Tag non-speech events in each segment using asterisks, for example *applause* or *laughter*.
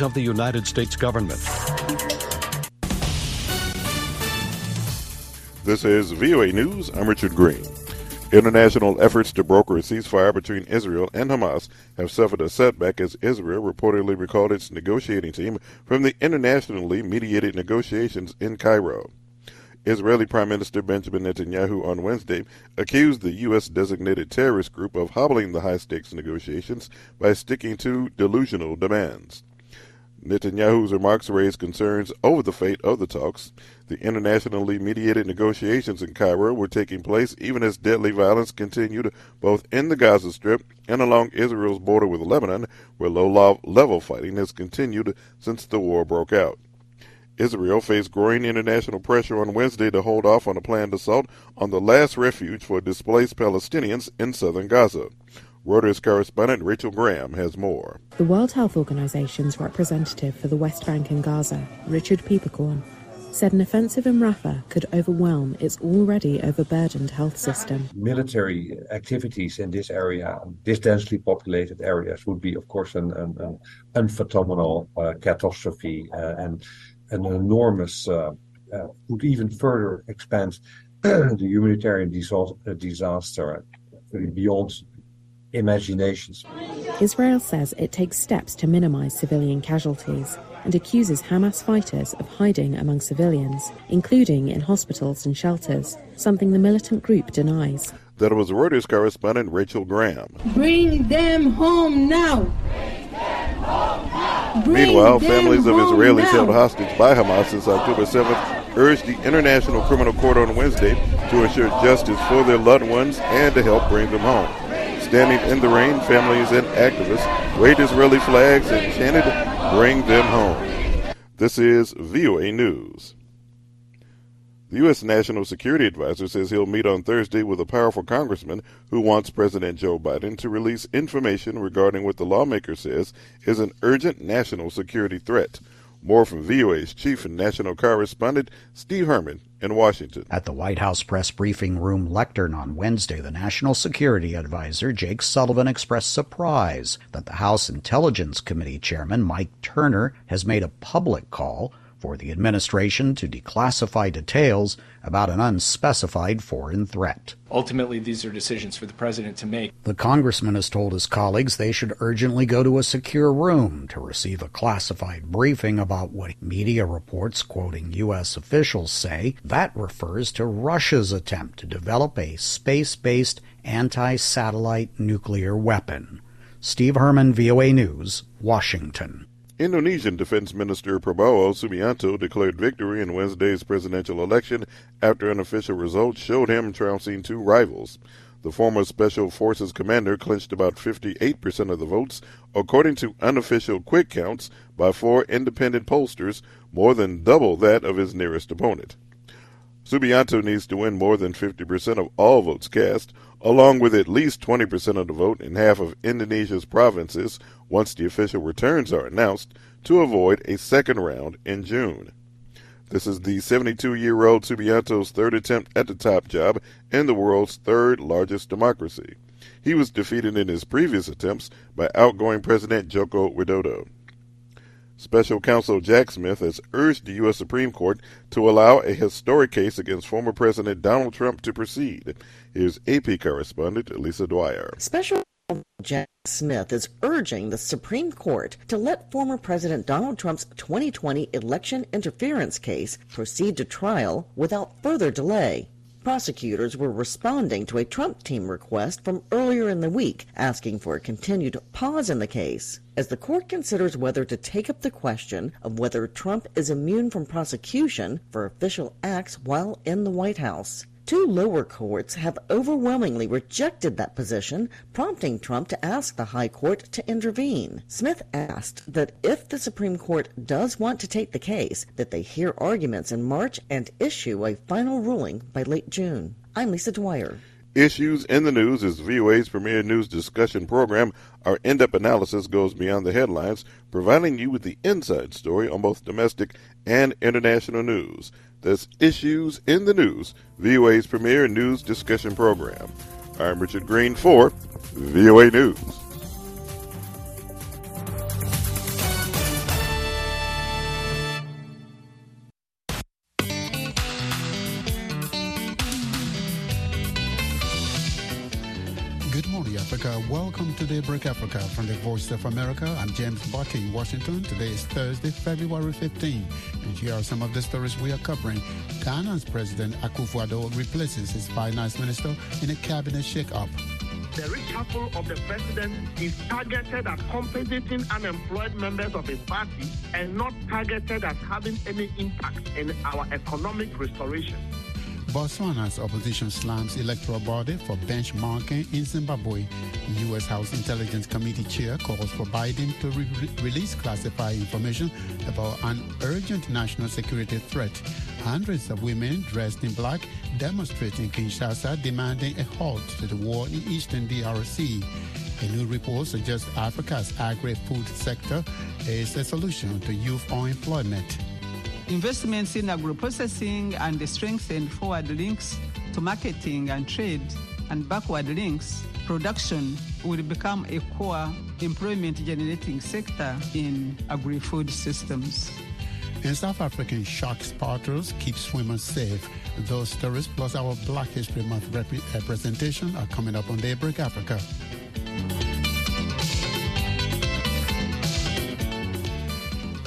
of the United States government. This is VOA News. I'm Richard Green. International efforts to broker a ceasefire between Israel and Hamas have suffered a setback as Israel reportedly recalled its negotiating team from the internationally mediated negotiations in Cairo. Israeli Prime Minister Benjamin Netanyahu on Wednesday accused the U.S. designated terrorist group of hobbling the high stakes negotiations by sticking to delusional demands. Netanyahu's remarks raised concerns over the fate of the talks. The internationally mediated negotiations in Cairo were taking place even as deadly violence continued both in the Gaza Strip and along Israel's border with Lebanon, where low level fighting has continued since the war broke out. Israel faced growing international pressure on Wednesday to hold off on a planned assault on the last refuge for displaced Palestinians in southern Gaza. Reuters correspondent Rachel Graham has more. The World Health Organization's representative for the West Bank and Gaza, Richard Peeperkorn, said an offensive in Rafah could overwhelm its already overburdened health system. Military activities in this area, this densely populated areas, would be, of course, an, an, an unfathomable uh, catastrophe uh, and an enormous, uh, uh would even further expand *clears throat* the humanitarian disaster beyond imaginations. Israel says it takes steps to minimize civilian casualties and accuses Hamas fighters of hiding among civilians, including in hospitals and shelters, something the militant group denies. That was Reuters correspondent Rachel Graham. Bring them home now. Bring Meanwhile, families of Israelis held hostage by Hamas since October 7th urged the International Criminal Court on Wednesday to ensure justice for their loved ones and to help bring them home. Standing in the rain, families and activists waved Israeli flags and chanted, Bring them home. This is VOA News. The U.S. National Security Advisor says he'll meet on Thursday with a powerful congressman who wants President Joe Biden to release information regarding what the lawmaker says is an urgent national security threat. More from VOA's chief and national correspondent, Steve Herman, in Washington. At the White House press briefing room lectern on Wednesday, the National Security Advisor, Jake Sullivan, expressed surprise that the House Intelligence Committee Chairman, Mike Turner, has made a public call for the administration to declassify details about an unspecified foreign threat. Ultimately, these are decisions for the president to make. The congressman has told his colleagues they should urgently go to a secure room to receive a classified briefing about what media reports, quoting U.S. officials, say that refers to Russia's attempt to develop a space based anti satellite nuclear weapon. Steve Herman, VOA News, Washington. Indonesian Defense Minister Prabowo Subianto declared victory in Wednesday's presidential election after an unofficial results showed him trouncing two rivals. The former Special Forces commander clinched about 58% of the votes, according to unofficial quick counts by four independent pollsters, more than double that of his nearest opponent. Subianto needs to win more than 50% of all votes cast, along with at least 20% of the vote in half of Indonesia's provinces once the official returns are announced, to avoid a second round in June. This is the 72 year old Subianto's third attempt at the top job in the world's third largest democracy. He was defeated in his previous attempts by outgoing President Joko Widodo. Special counsel Jack Smith has urged the U.S. Supreme Court to allow a historic case against former President Donald Trump to proceed. Here's AP correspondent Lisa Dwyer. Special Jack Smith is urging the Supreme Court to let former President Donald Trump's 2020 election interference case proceed to trial without further delay. Prosecutors were responding to a Trump team request from earlier in the week asking for a continued pause in the case as the court considers whether to take up the question of whether Trump is immune from prosecution for official acts while in the White House. Two lower courts have overwhelmingly rejected that position, prompting Trump to ask the High Court to intervene. Smith asked that if the Supreme Court does want to take the case, that they hear arguments in March and issue a final ruling by late June. I'm Lisa Dwyer. Issues in the News is VOA's premier news discussion program. Our in depth analysis goes beyond the headlines, providing you with the inside story on both domestic and international news. That's Issues in the News, VOA's premier news discussion program. I'm Richard Green for VOA News. Africa. Welcome to Daybreak Africa from the Voice of America. I'm James Butty in Washington. Today is Thursday, February 15. And here are some of the stories we are covering. Ghana's President Akufo-Addo replaces his finance minister in a cabinet shakeup. The reshuffle of the president is targeted at compensating unemployed members of his party and not targeted at having any impact in our economic restoration. Botswana's opposition slams electoral body for benchmarking in Zimbabwe. U.S. House Intelligence Committee chair calls for Biden to re- release classified information about an urgent national security threat. Hundreds of women dressed in black demonstrate in Kinshasa demanding a halt to the war in eastern DRC. A new report suggests Africa's agri-food sector is a solution to youth unemployment. Investments in agro-processing and the strengthened forward links to marketing and trade and backward links production will become a core employment generating sector in agri-food systems. And South African shark spotters keep swimmers safe. Those stories plus our Black History Month rep- representation uh, are coming up on Daybreak Africa.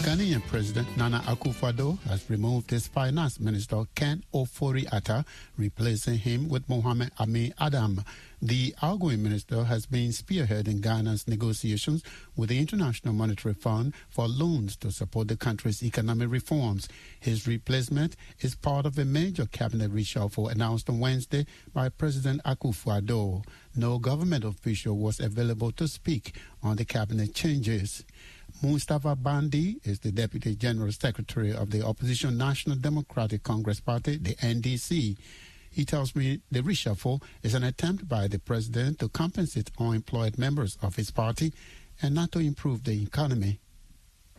Ghanaian President Nana Akufo-Addo has removed his finance minister Ken Ofori-Atta, replacing him with Mohamed Amin Adam. The outgoing minister has been spearheading Ghana's negotiations with the International Monetary Fund for loans to support the country's economic reforms. His replacement is part of a major cabinet reshuffle announced on Wednesday by President Akufo-Addo. No government official was available to speak on the cabinet changes. Mustafa Gbande is the Deputy General Secretary of the opposition National Democratic Congress Party, the NDC. He tells me the reshuffle is an attempt by the president to compensate unemployed members of his party and not to improve the economy.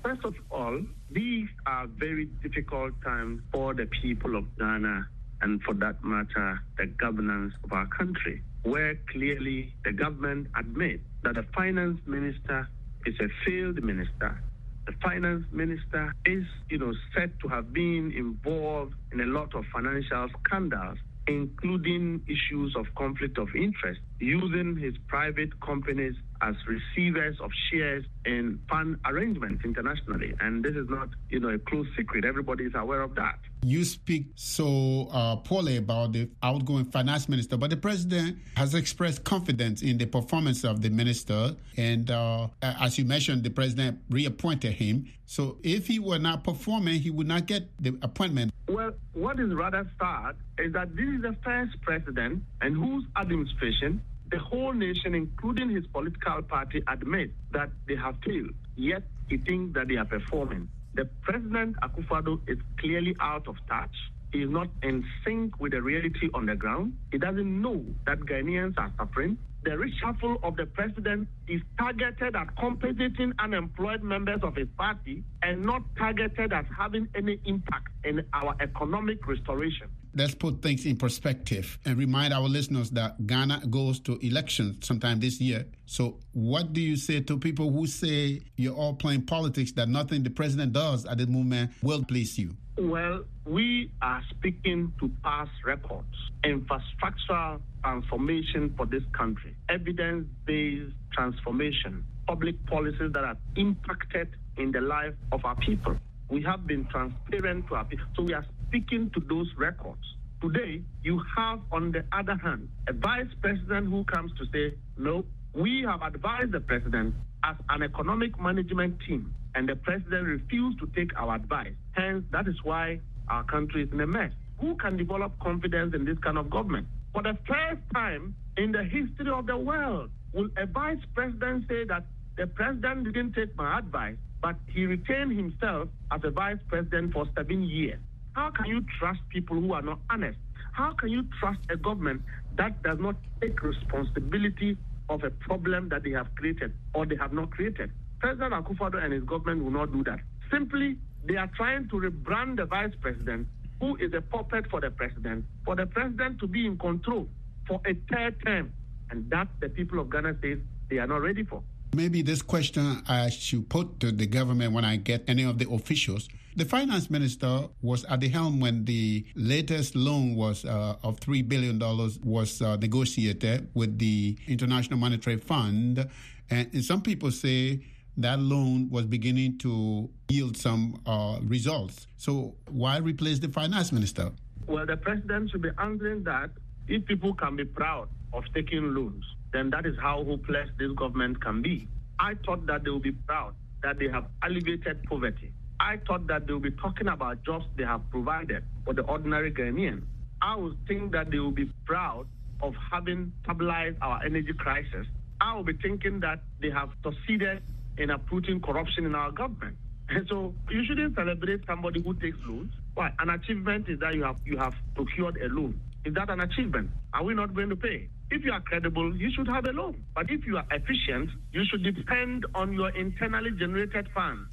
First of all, these are very difficult times for the people of Ghana and, for that matter, the governance of our country, where clearly the government admits that the finance minister is a failed minister. The finance minister is, you know, said to have been involved in a lot of financial scandals, including issues of conflict of interest, using his private companies as receivers of shares in fund arrangements internationally. And this is not, you know, a closed secret. Everybody is aware of that. You speak so uh, poorly about the outgoing finance minister, but the president has expressed confidence in the performance of the minister. And uh, as you mentioned, the president reappointed him. So if he were not performing, he would not get the appointment. Well, what is rather sad is that this is the first president and whose administration the whole nation, including his political party, admit that they have failed. Yet he thinks that they are performing. The president Akufo-Addo is clearly out of touch. He is not in sync with the reality on the ground. He doesn't know that Ghanaians are suffering. The reshuffle of the president is targeted at compensating unemployed members of his party and not targeted at having any impact in our economic restoration let's put things in perspective and remind our listeners that Ghana goes to elections sometime this year. So, what do you say to people who say you're all playing politics, that nothing the president does at the moment will please you? Well, we are speaking to past records, infrastructural transformation for this country, evidence based transformation, public policies that have impacted in the life of our people. We have been transparent to our people. So we are speaking to those records. Today, you have, on the other hand, a vice president who comes to say, no, we have advised the president as an economic management team, and the president refused to take our advice. Hence, that is why our country is in a mess. Who can develop confidence in this kind of government? For the first time in the history of the world, will a vice president say that the president didn't take my advice, but he retained himself as a vice president for seven years? How can you trust people who are not honest? How can you trust a government that does not take responsibility of a problem that they have created or they have not created? President Akufo-Addo and his government will not do that. Simply, they are trying to rebrand the vice president, who is a puppet for the president, for the president to be in control for a third term. And that the people of Ghana say they are not ready for. Maybe this question I should put to the government when I get any of the officials. The finance minister was at the helm when the latest loan was uh, of $3 billion was uh, negotiated with the International Monetary Fund. And some people say that loan was beginning to yield some uh, results. So why replace the finance minister? Well, the president should be answering that if people can be proud of taking loans, then that is how hopeless this government can be. I thought that they will be proud that they have alleviated poverty. I thought that they will be talking about jobs they have provided for the ordinary Ghanaian. I would think that they will be proud of having stabilized our energy crisis. I will be thinking that they have succeeded in uprooting corruption in our government. *laughs* And so you shouldn't celebrate somebody who takes loans. Why? An achievement is that you have you have procured a loan. Is that an achievement? Are we not going to pay? If you are credible, you should have a loan. But if you are efficient, you should depend on your internally generated funds.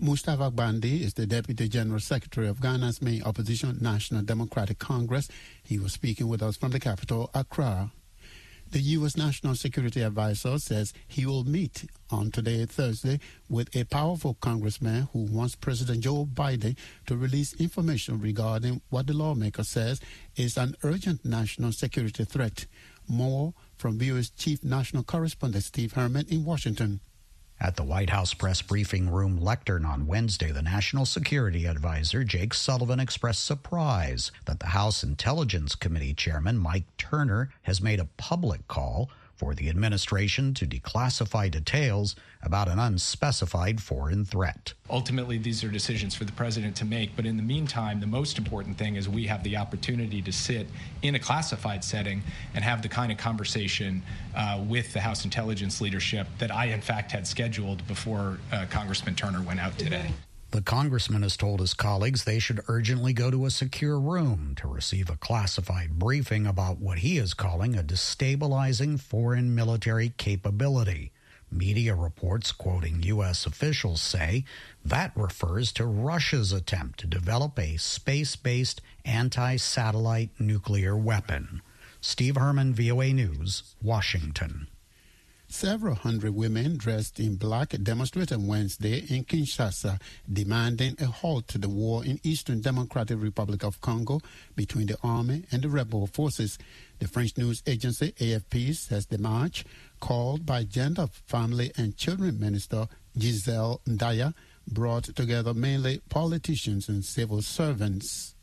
Mustafa Gbande is the Deputy General Secretary of Ghana's main opposition, National Democratic Congress. He was speaking with us from the capital, Accra. The U.S. National Security Advisor says he will meet on today, Thursday, with a powerful congressman who wants President Joe Biden to release information regarding what the lawmaker says is an urgent national security threat. More from VOA's Chief National Correspondent Steve Herman in Washington. At the White House press briefing room lectern on Wednesday, the National Security Advisor Jake Sullivan expressed surprise that the House Intelligence Committee Chairman Mike Turner has made a public call for the administration to declassify details about an unspecified foreign threat. Ultimately, these are decisions for the president to make, but in the meantime, the most important thing is we have the opportunity to sit in a classified setting and have the kind of conversation uh, with the House intelligence leadership that I, in fact, had scheduled before uh, Congressman Turner went out today. The congressman has told his colleagues they should urgently go to a secure room to receive a classified briefing about what he is calling a destabilizing foreign military capability. Media reports quoting U.S. officials say that refers to Russia's attempt to develop a space based anti satellite nuclear weapon. Steve Herman, VOA News, Washington. Several hundred women dressed in black demonstrated Wednesday in Kinshasa demanding a halt to the war in Eastern Democratic Republic of Congo between the army and the rebel forces. The French news agency AFP says the march, called by Gender, Family and Children Minister Giselle Ndaya, brought together mainly politicians and civil servants.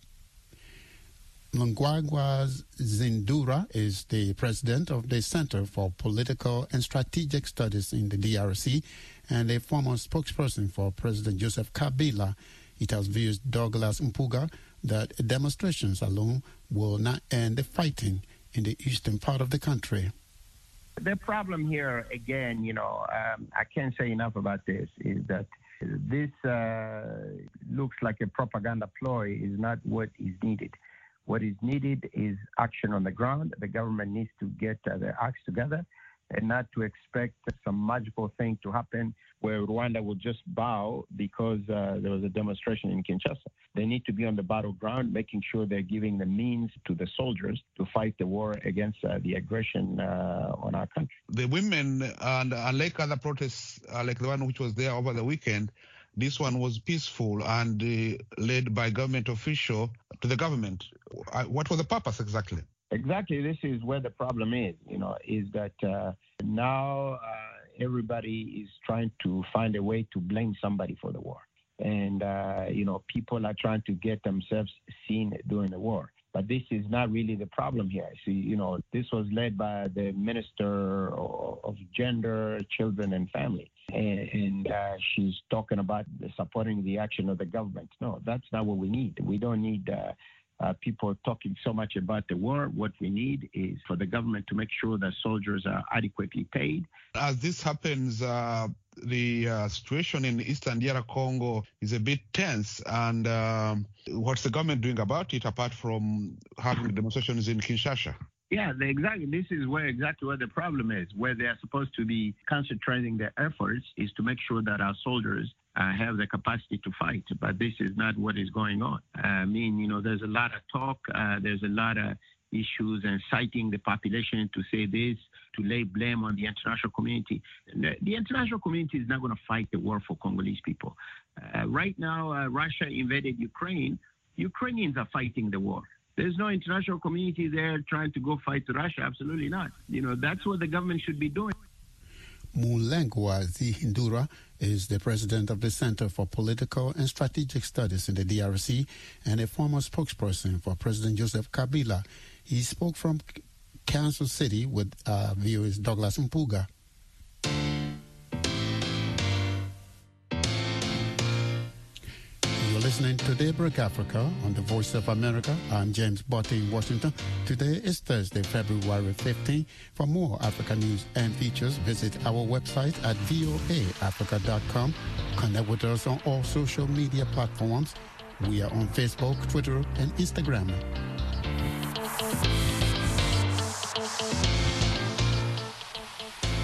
Mngwagwa Zindura is the president of the Center for Political and Strategic Studies in the DRC and a former spokesperson for President Joseph Kabila. It has views Douglas Mpuga that demonstrations alone will not end the fighting in the eastern part of the country. The problem here, again, you know, um, I can't say enough about this, is that this uh, looks like a propaganda ploy is not what is needed. What is needed is action on the ground. The government needs to get uh, their acts together and not to expect some magical thing to happen where Rwanda will just bow because uh, there was a demonstration in Kinshasa. They need to be on the battleground, making sure they're giving the means to the soldiers to fight the war against uh, the aggression uh, on our country. The women, and unlike other protests, uh, like the one which was there over the weekend, this one was peaceful and uh, led by government official to the government. What was the purpose exactly? Exactly. This is where the problem is. You know, is that uh, now uh, everybody is trying to find a way to blame somebody for the war, and uh, you know, people are trying to get themselves seen during the war. But this is not really the problem here. See, you know, this was led by the Minister of Gender, Children, and Family. And, and uh, she's talking about supporting the action of the government. No, that's not what we need. We don't need uh, uh, people talking so much about the war. What we need is for the government to make sure that soldiers are adequately paid. As this happens, uh, the uh, situation in eastern DR Congo is a bit tense. And um, what's the government doing about it apart from having demonstrations in Kinshasa? Yeah, exactly. This is where exactly where the problem is. Where they are supposed to be concentrating their efforts is to make sure that our soldiers uh, have the capacity to fight. But this is not what is going on. I mean, you know, there's a lot of talk. Uh, there's a lot of issues and citing the population to say this, to lay blame on the international community. The, the international community is not going to fight the war for Congolese people. Uh, right now, uh, Russia invaded Ukraine. Ukrainians are fighting the war. There's no international community there trying to go fight Russia. Absolutely not. You know, that's what the government should be doing. Mulengwa Zihindura is the president of the Center for Political and Strategic Studies in the DRC and a former spokesperson for President Joseph Kabila. He spoke from Kansas City with uh, viewers Douglas Mpuga. Listening to Daybreak Africa on the Voice of America. I'm James Butty in Washington. Today is Thursday, February 15. For more Africa news and features, visit our website at voaafrica.com. Connect with us on all social media platforms. We are on Facebook, Twitter, and Instagram.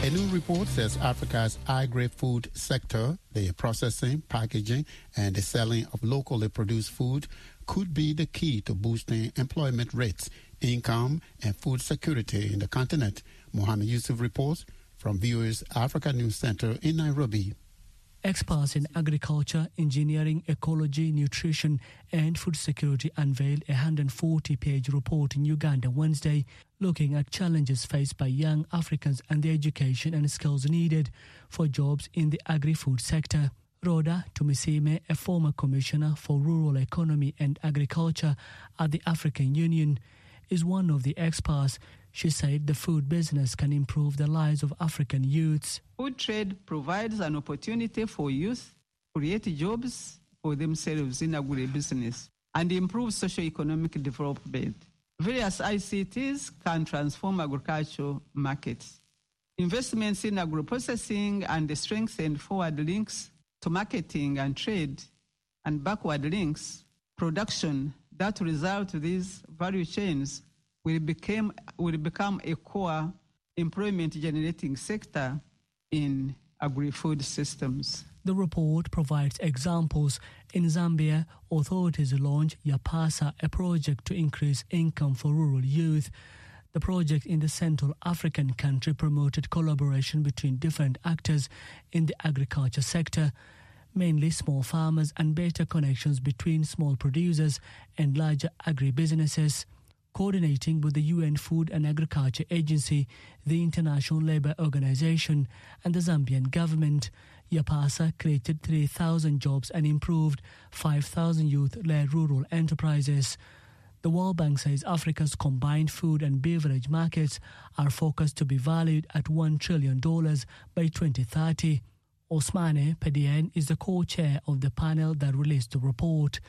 A new report says Africa's agri food sector, the processing, packaging, and the selling of locally produced food, could be the key to boosting employment rates, income, and food security in the continent. Mohamed Yusuf reports from VOA's Africa News Center in Nairobi. Experts in agriculture, engineering, ecology, nutrition, and food security unveiled a 140 page report in Uganda Wednesday looking at challenges faced by young Africans and the education and skills needed for jobs in the agri food sector. Rhoda Tumusiime, a former commissioner for rural economy and agriculture at the African Union, is one of the experts. She said the food business can improve the lives of African youths. Food trade provides an opportunity for youth to create jobs for themselves in agribusiness and improve socio-economic development. Various ICTs can transform agricultural markets. Investments in agro-processing and strengthen forward links to marketing and trade and backward links, production that result these value chains will become, will become a core employment generating sector in agri-food systems. The report provides examples. In Zambia, authorities launched Yapasa, a project to increase income for rural youth. The project in the Central African country promoted collaboration between different actors in the agriculture sector, mainly small farmers, and better connections between small producers and larger agribusinesses coordinating with the UN Food and Agriculture Agency, the International Labour Organization, and the Zambian government. Yapasa created 3,000 jobs and improved 5,000 youth led rural enterprises. The World Bank says Africa's combined food and beverage markets are forecast to be valued at $1 trillion by 2030. Ousmane Badiane is the co chair of the panel that released the report.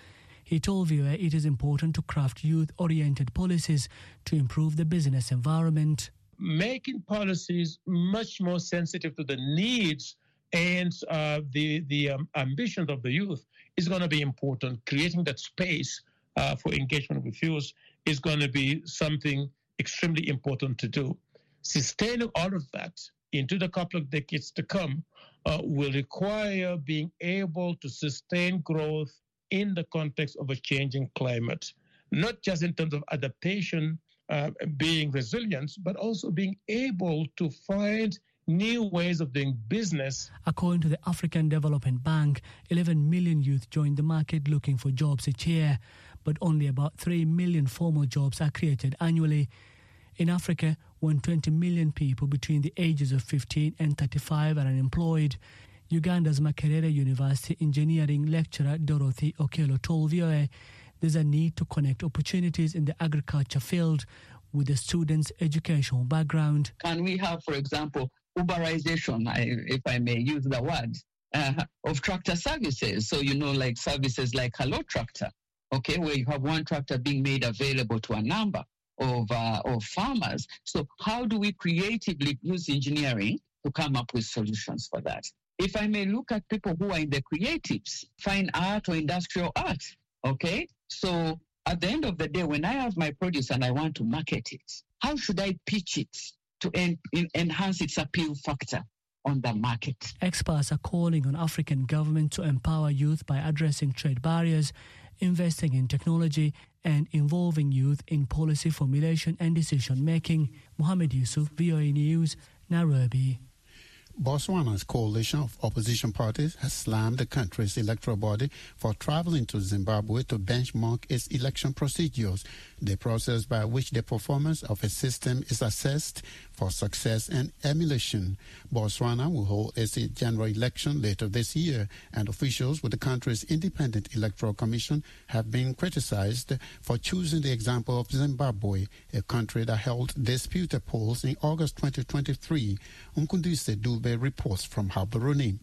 He told VOA it is important to craft youth oriented policies to improve the business environment. Making policies much more sensitive to the needs and uh, the, the um, ambitions of the youth is going to be important. Creating that space uh, for engagement with youth is going to be something extremely important to do. Sustaining all of that into the couple of decades to come uh, will require being able to sustain growth in the context of a changing climate, not just in terms of adaptation, uh, being resilient, but also being able to find new ways of doing business. According to the African Development Bank, 11 million youth join the market looking for jobs each year, but only about 3 million formal jobs are created annually. In Africa, 120 million people between the ages of 15 and 35 are unemployed. Uganda's Makerere University engineering lecturer Dorothy Okello told VOA there's a need to connect opportunities in the agriculture field with the students' educational background. Can we have, for example, Uberization, if I may use the word, uh, of tractor services? So, you know, like services like Hello Tractor, okay, where you have one tractor being made available to a number of, uh, of farmers. So, how do we creatively use engineering to come up with solutions for that? if I may look at people who are in the creatives, fine art or industrial art, okay? So at the end of the day, when I have my produce and I want to market it, how should I pitch it to en- enhance its appeal factor? On the market. Experts are calling on African government to empower youth by addressing trade barriers, investing in technology, and involving youth in policy formulation and decision making. Mohamed Yusuf, VOA News, Nairobi. Botswana's coalition of opposition parties has slammed the country's electoral body for traveling to Zimbabwe to benchmark its election procedures, the process by which the performance of a system is assessed for success and emulation. Botswana will hold its general election later this year, and officials with the country's independent electoral commission have been criticized for choosing the example of Zimbabwe, a country that held disputed polls in August 2023. Mqondisi Dube reports from Gaborone.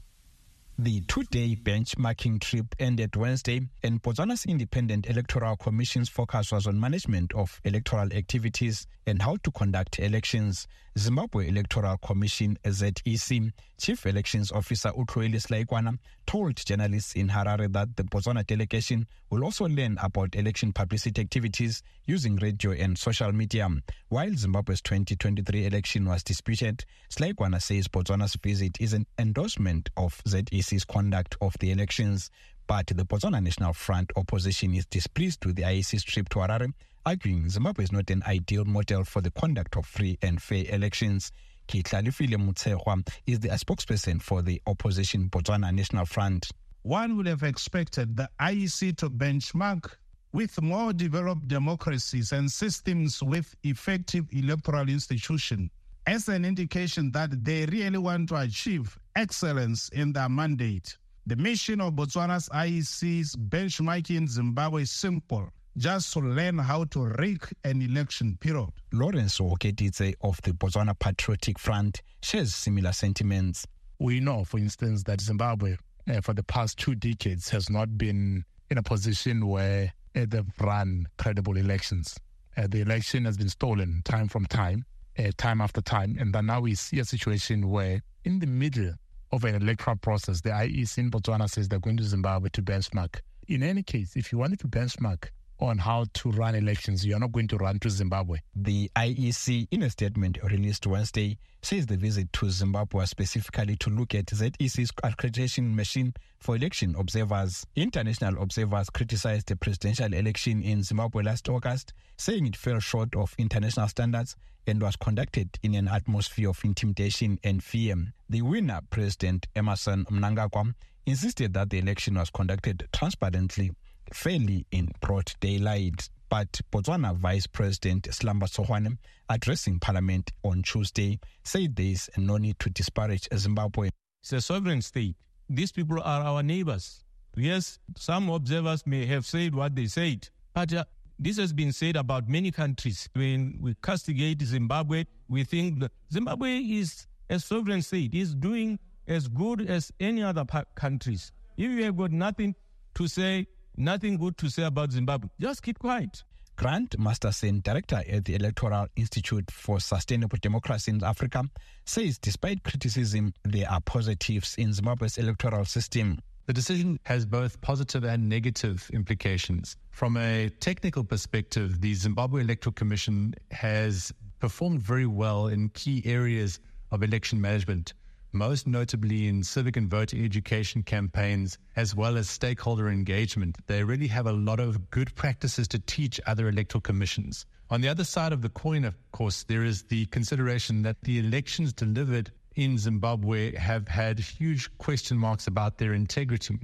The two-day benchmarking trip ended Wednesday, and Botswana's Independent Electoral Commission's focus was on management of electoral activities and how to conduct elections. Zimbabwe Electoral Commission ZEC Chief Elections Officer Utloile Silaigwana told journalists in Harare that the Botswana delegation will also learn about election publicity activities using radio and social media. While Zimbabwe's 2023 election was disputed, Slaikwana says Botswana's visit is an endorsement of ZEC's conduct of the elections. But the Botswana National Front opposition is displeased with the IEC's trip to Harare, arguing Zimbabwe is not an ideal model for the conduct of free and fair elections. Kitlalifile Mutsewa is the spokesperson for the opposition Botswana National Front. One would have expected the IEC to benchmark with more developed democracies and systems with effective electoral institutions as an indication that they really want to achieve excellence in their mandate. The mission of Botswana's IEC's benchmarking in Zimbabwe is simple just to learn how to rig an election period. Lawrence Ookeditse of the Botswana Patriotic Front shares similar sentiments. We know, for instance, that Zimbabwe, uh, for the past two decades, has not been in a position where uh, they've run credible elections. Uh, the election has been stolen time from time, Uh, time after time, and then now we see a situation where, in the middle of an electoral process, the IEC in Botswana says they're going to Zimbabwe to benchmark. In any case, if you wanted to benchmark on how to run elections, you're not going to run to Zimbabwe. The IEC, in a statement released Wednesday, says the visit to Zimbabwe specifically to look at ZEC's accreditation machine for election observers. International observers criticized the presidential election in Zimbabwe last August, saying it fell short of international standards and was conducted in an atmosphere of intimidation and fear. The winner, President Emmerson Mnangagwa, insisted that the election was conducted transparently, fairly in broad daylight. But Botswana Vice President Slumber Tsogwane, addressing Parliament on Tuesday, said there is no need to disparage Zimbabwe. It's a sovereign state. These people are our neighbors. Yes, some observers may have said what they said, but uh, this has been said about many countries. When we castigate Zimbabwe, we think Zimbabwe is a sovereign state, is doing as good as any other countries. If you have got nothing to say, nothing good to say about Zimbabwe, just keep quiet. Grant Masterson, director at the Electoral Institute for Sustainable Democracy in Africa, says despite criticism, there are positives in Zimbabwe's electoral system. The decision has both positive and negative implications. From a technical perspective, the Zimbabwe Electoral Commission has performed very well in key areas of election management, most notably in civic and voter education campaigns, as well as stakeholder engagement. They really have a lot of good practices to teach other electoral commissions. On the other side of the coin, of course, there is the consideration that the elections delivered in Zimbabwe have had huge question marks about their integrity.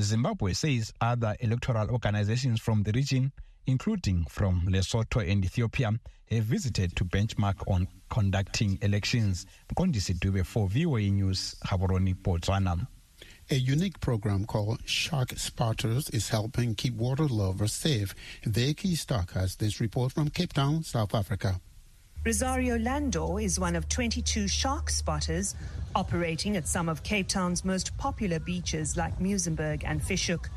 Zimbabwe says other electoral organizations from the region, including from Lesotho and Ethiopia, have visited to benchmark on conducting elections. Mqondisi Dube for VOA News, Botswana. A unique program called Shark Spotters is helping keep water lovers safe. Vicky Stark has this report from Cape Town, South Africa. Rosario Landor is one of 22 shark spotters operating at some of Cape Town's most popular beaches like Muizenberg and Fish Hoek.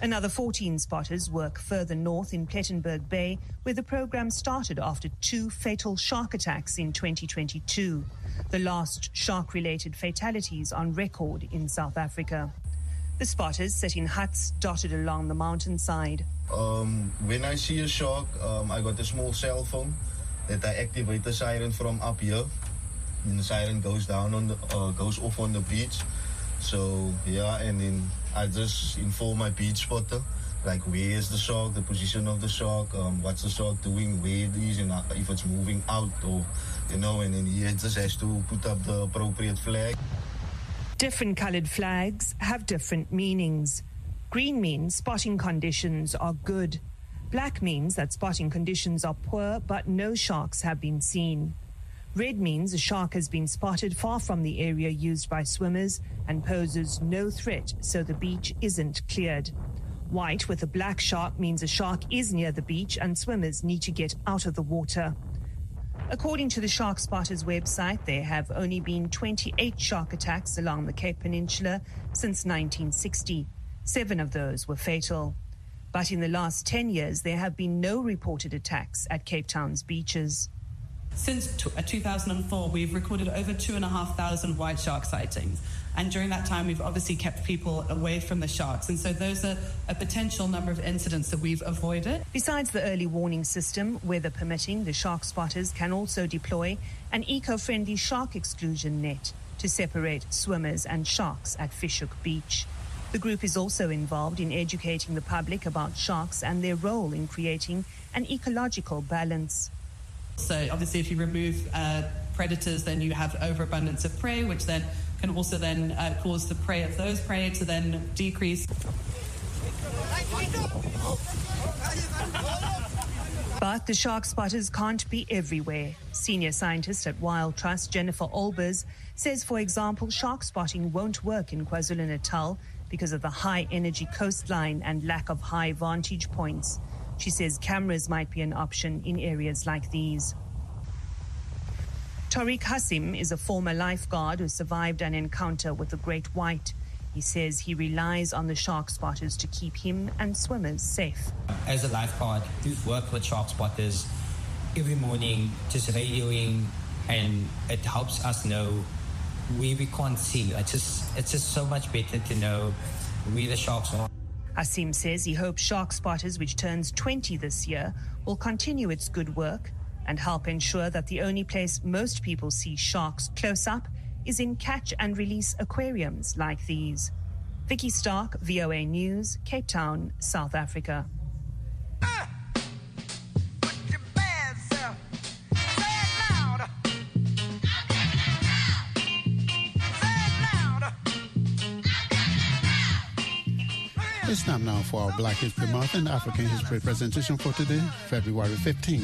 Another 14 spotters work further north in Plettenberg Bay, where the program started after two fatal shark attacks in 2022, the last shark related fatalities on record in South Africa. The spotters sit in huts dotted along the mountainside. Um, when I see a shark, um, I got a small cell phone that I activate the siren from up here. And the siren goes down on the uh, goes off on the beach. So yeah, and then I just inform my beach spotter like where is the shark, the position of the shark, um, what's the shark doing, where it is, and if it's moving out or, you know, and then he just has to put up the appropriate flag. Different colored flags have different meanings. Green means spotting conditions are good. Black means that spotting conditions are poor, but no sharks have been seen. Red means a shark has been spotted far from the area used by swimmers and poses no threat, so the beach isn't cleared. White with a black shark means a shark is near the beach and swimmers need to get out of the water. According to the Shark Spotters website, there have only been 28 shark attacks along the Cape Peninsula since 1960. Seven of those were fatal. But in the last 10 years, there have been no reported attacks at Cape Town's beaches. Since uh, 2004, we've recorded over 2,500 white shark sightings. And during that time, we've obviously kept people away from the sharks. And so those are a potential number of incidents that we've avoided. Besides the early warning system, weather permitting, the shark spotters can also deploy an eco friendly shark exclusion net to separate swimmers and sharks at Fish Hoek Beach. The group is also involved in educating the public about sharks and their role in creating an ecological balance. So, obviously, if you remove uh, predators, then you have overabundance of prey, which then can also then uh, cause the prey of those prey to then decrease. But the shark spotters can't be everywhere. Senior scientist at Wild Trust, Jennifer Olbers, says, for example, shark spotting won't work in KwaZulu Natal because of the high energy coastline and lack of high vantage points. She says cameras might be an option in areas like these. Tariq Hassim is a former lifeguard who survived an encounter with the great white. He says he relies on the shark spotters to keep him and swimmers safe. As a lifeguard who's worked with shark spotters every morning, just radioing, and it helps us know where we can't see. It's just, it's just so much better to know where the sharks are. Hassim says he hopes Shark Spotters, which turns 20 this year, will continue its good work and help ensure that the only place most people see sharks close up is in catch and release aquariums like these. Vicky Stark, VOA News, Cape Town, South Africa. It's time now for our Black History Month and African History presentation for today, February 15.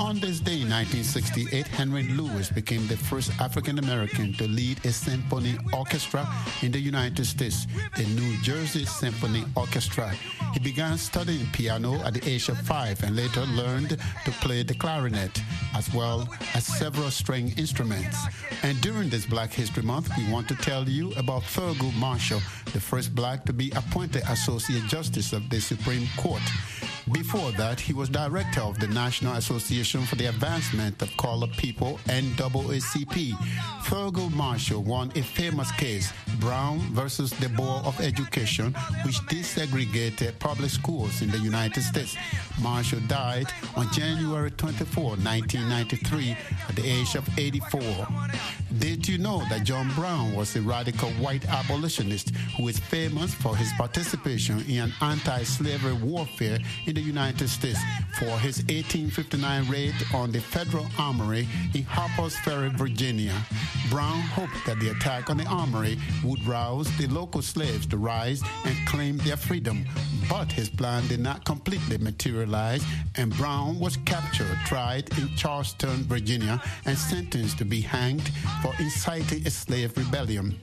On this day in 1968, Henry Lewis became the first African American to lead a symphony orchestra in the United States, the New Jersey Symphony Orchestra. He began studying piano at the age of five and later learned to play the clarinet as well as several string instruments. And during this Black History Month, we want to tell you about Thurgood Marshall, the first black to be appointed Associate Justice of the Supreme Court. Before that, he was director of the National Association for the Advancement of Colored People, NAACP. Thurgood Marshall won a famous case, Brown versus the Board of Education, which desegregated public schools in the United States. Marshall died on January 24, 1993, at the age of 84. Did you know that John Brown was a radical white abolitionist who is famous for his participation in an anti slavery warfare in the United States for his 1859 raid on the federal armory in Harper's Ferry, Virginia? Brown hoped that the attack on the armory would rouse the local slaves to rise and claim their freedom, but his plan did not completely materialize, and Brown was captured, tried in Charleston, Virginia, and sentenced to be hanged for inciting a slave rebellion.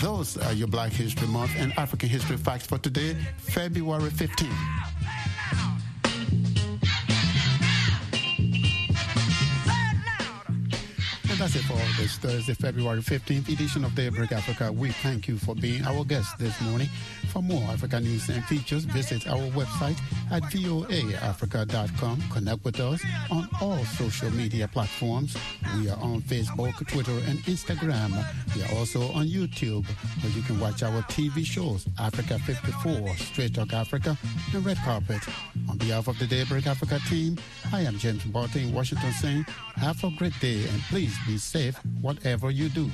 Those are your Black History Month and African History facts for today, February 15. That's it for this Thursday, February 15th edition of Daybreak Africa. We thank you for being our guest this morning. For more African news and features, visit our website at voaafrica.com. Connect with us on all social media platforms. We are on Facebook, Twitter, and Instagram. We are also on YouTube, where you can watch our TV shows, Africa 54, Straight Talk Africa, and Red Carpet. On behalf of the Daybreak Africa team, I am James Barton in Washington saying, have a great day and please be safe whatever you do.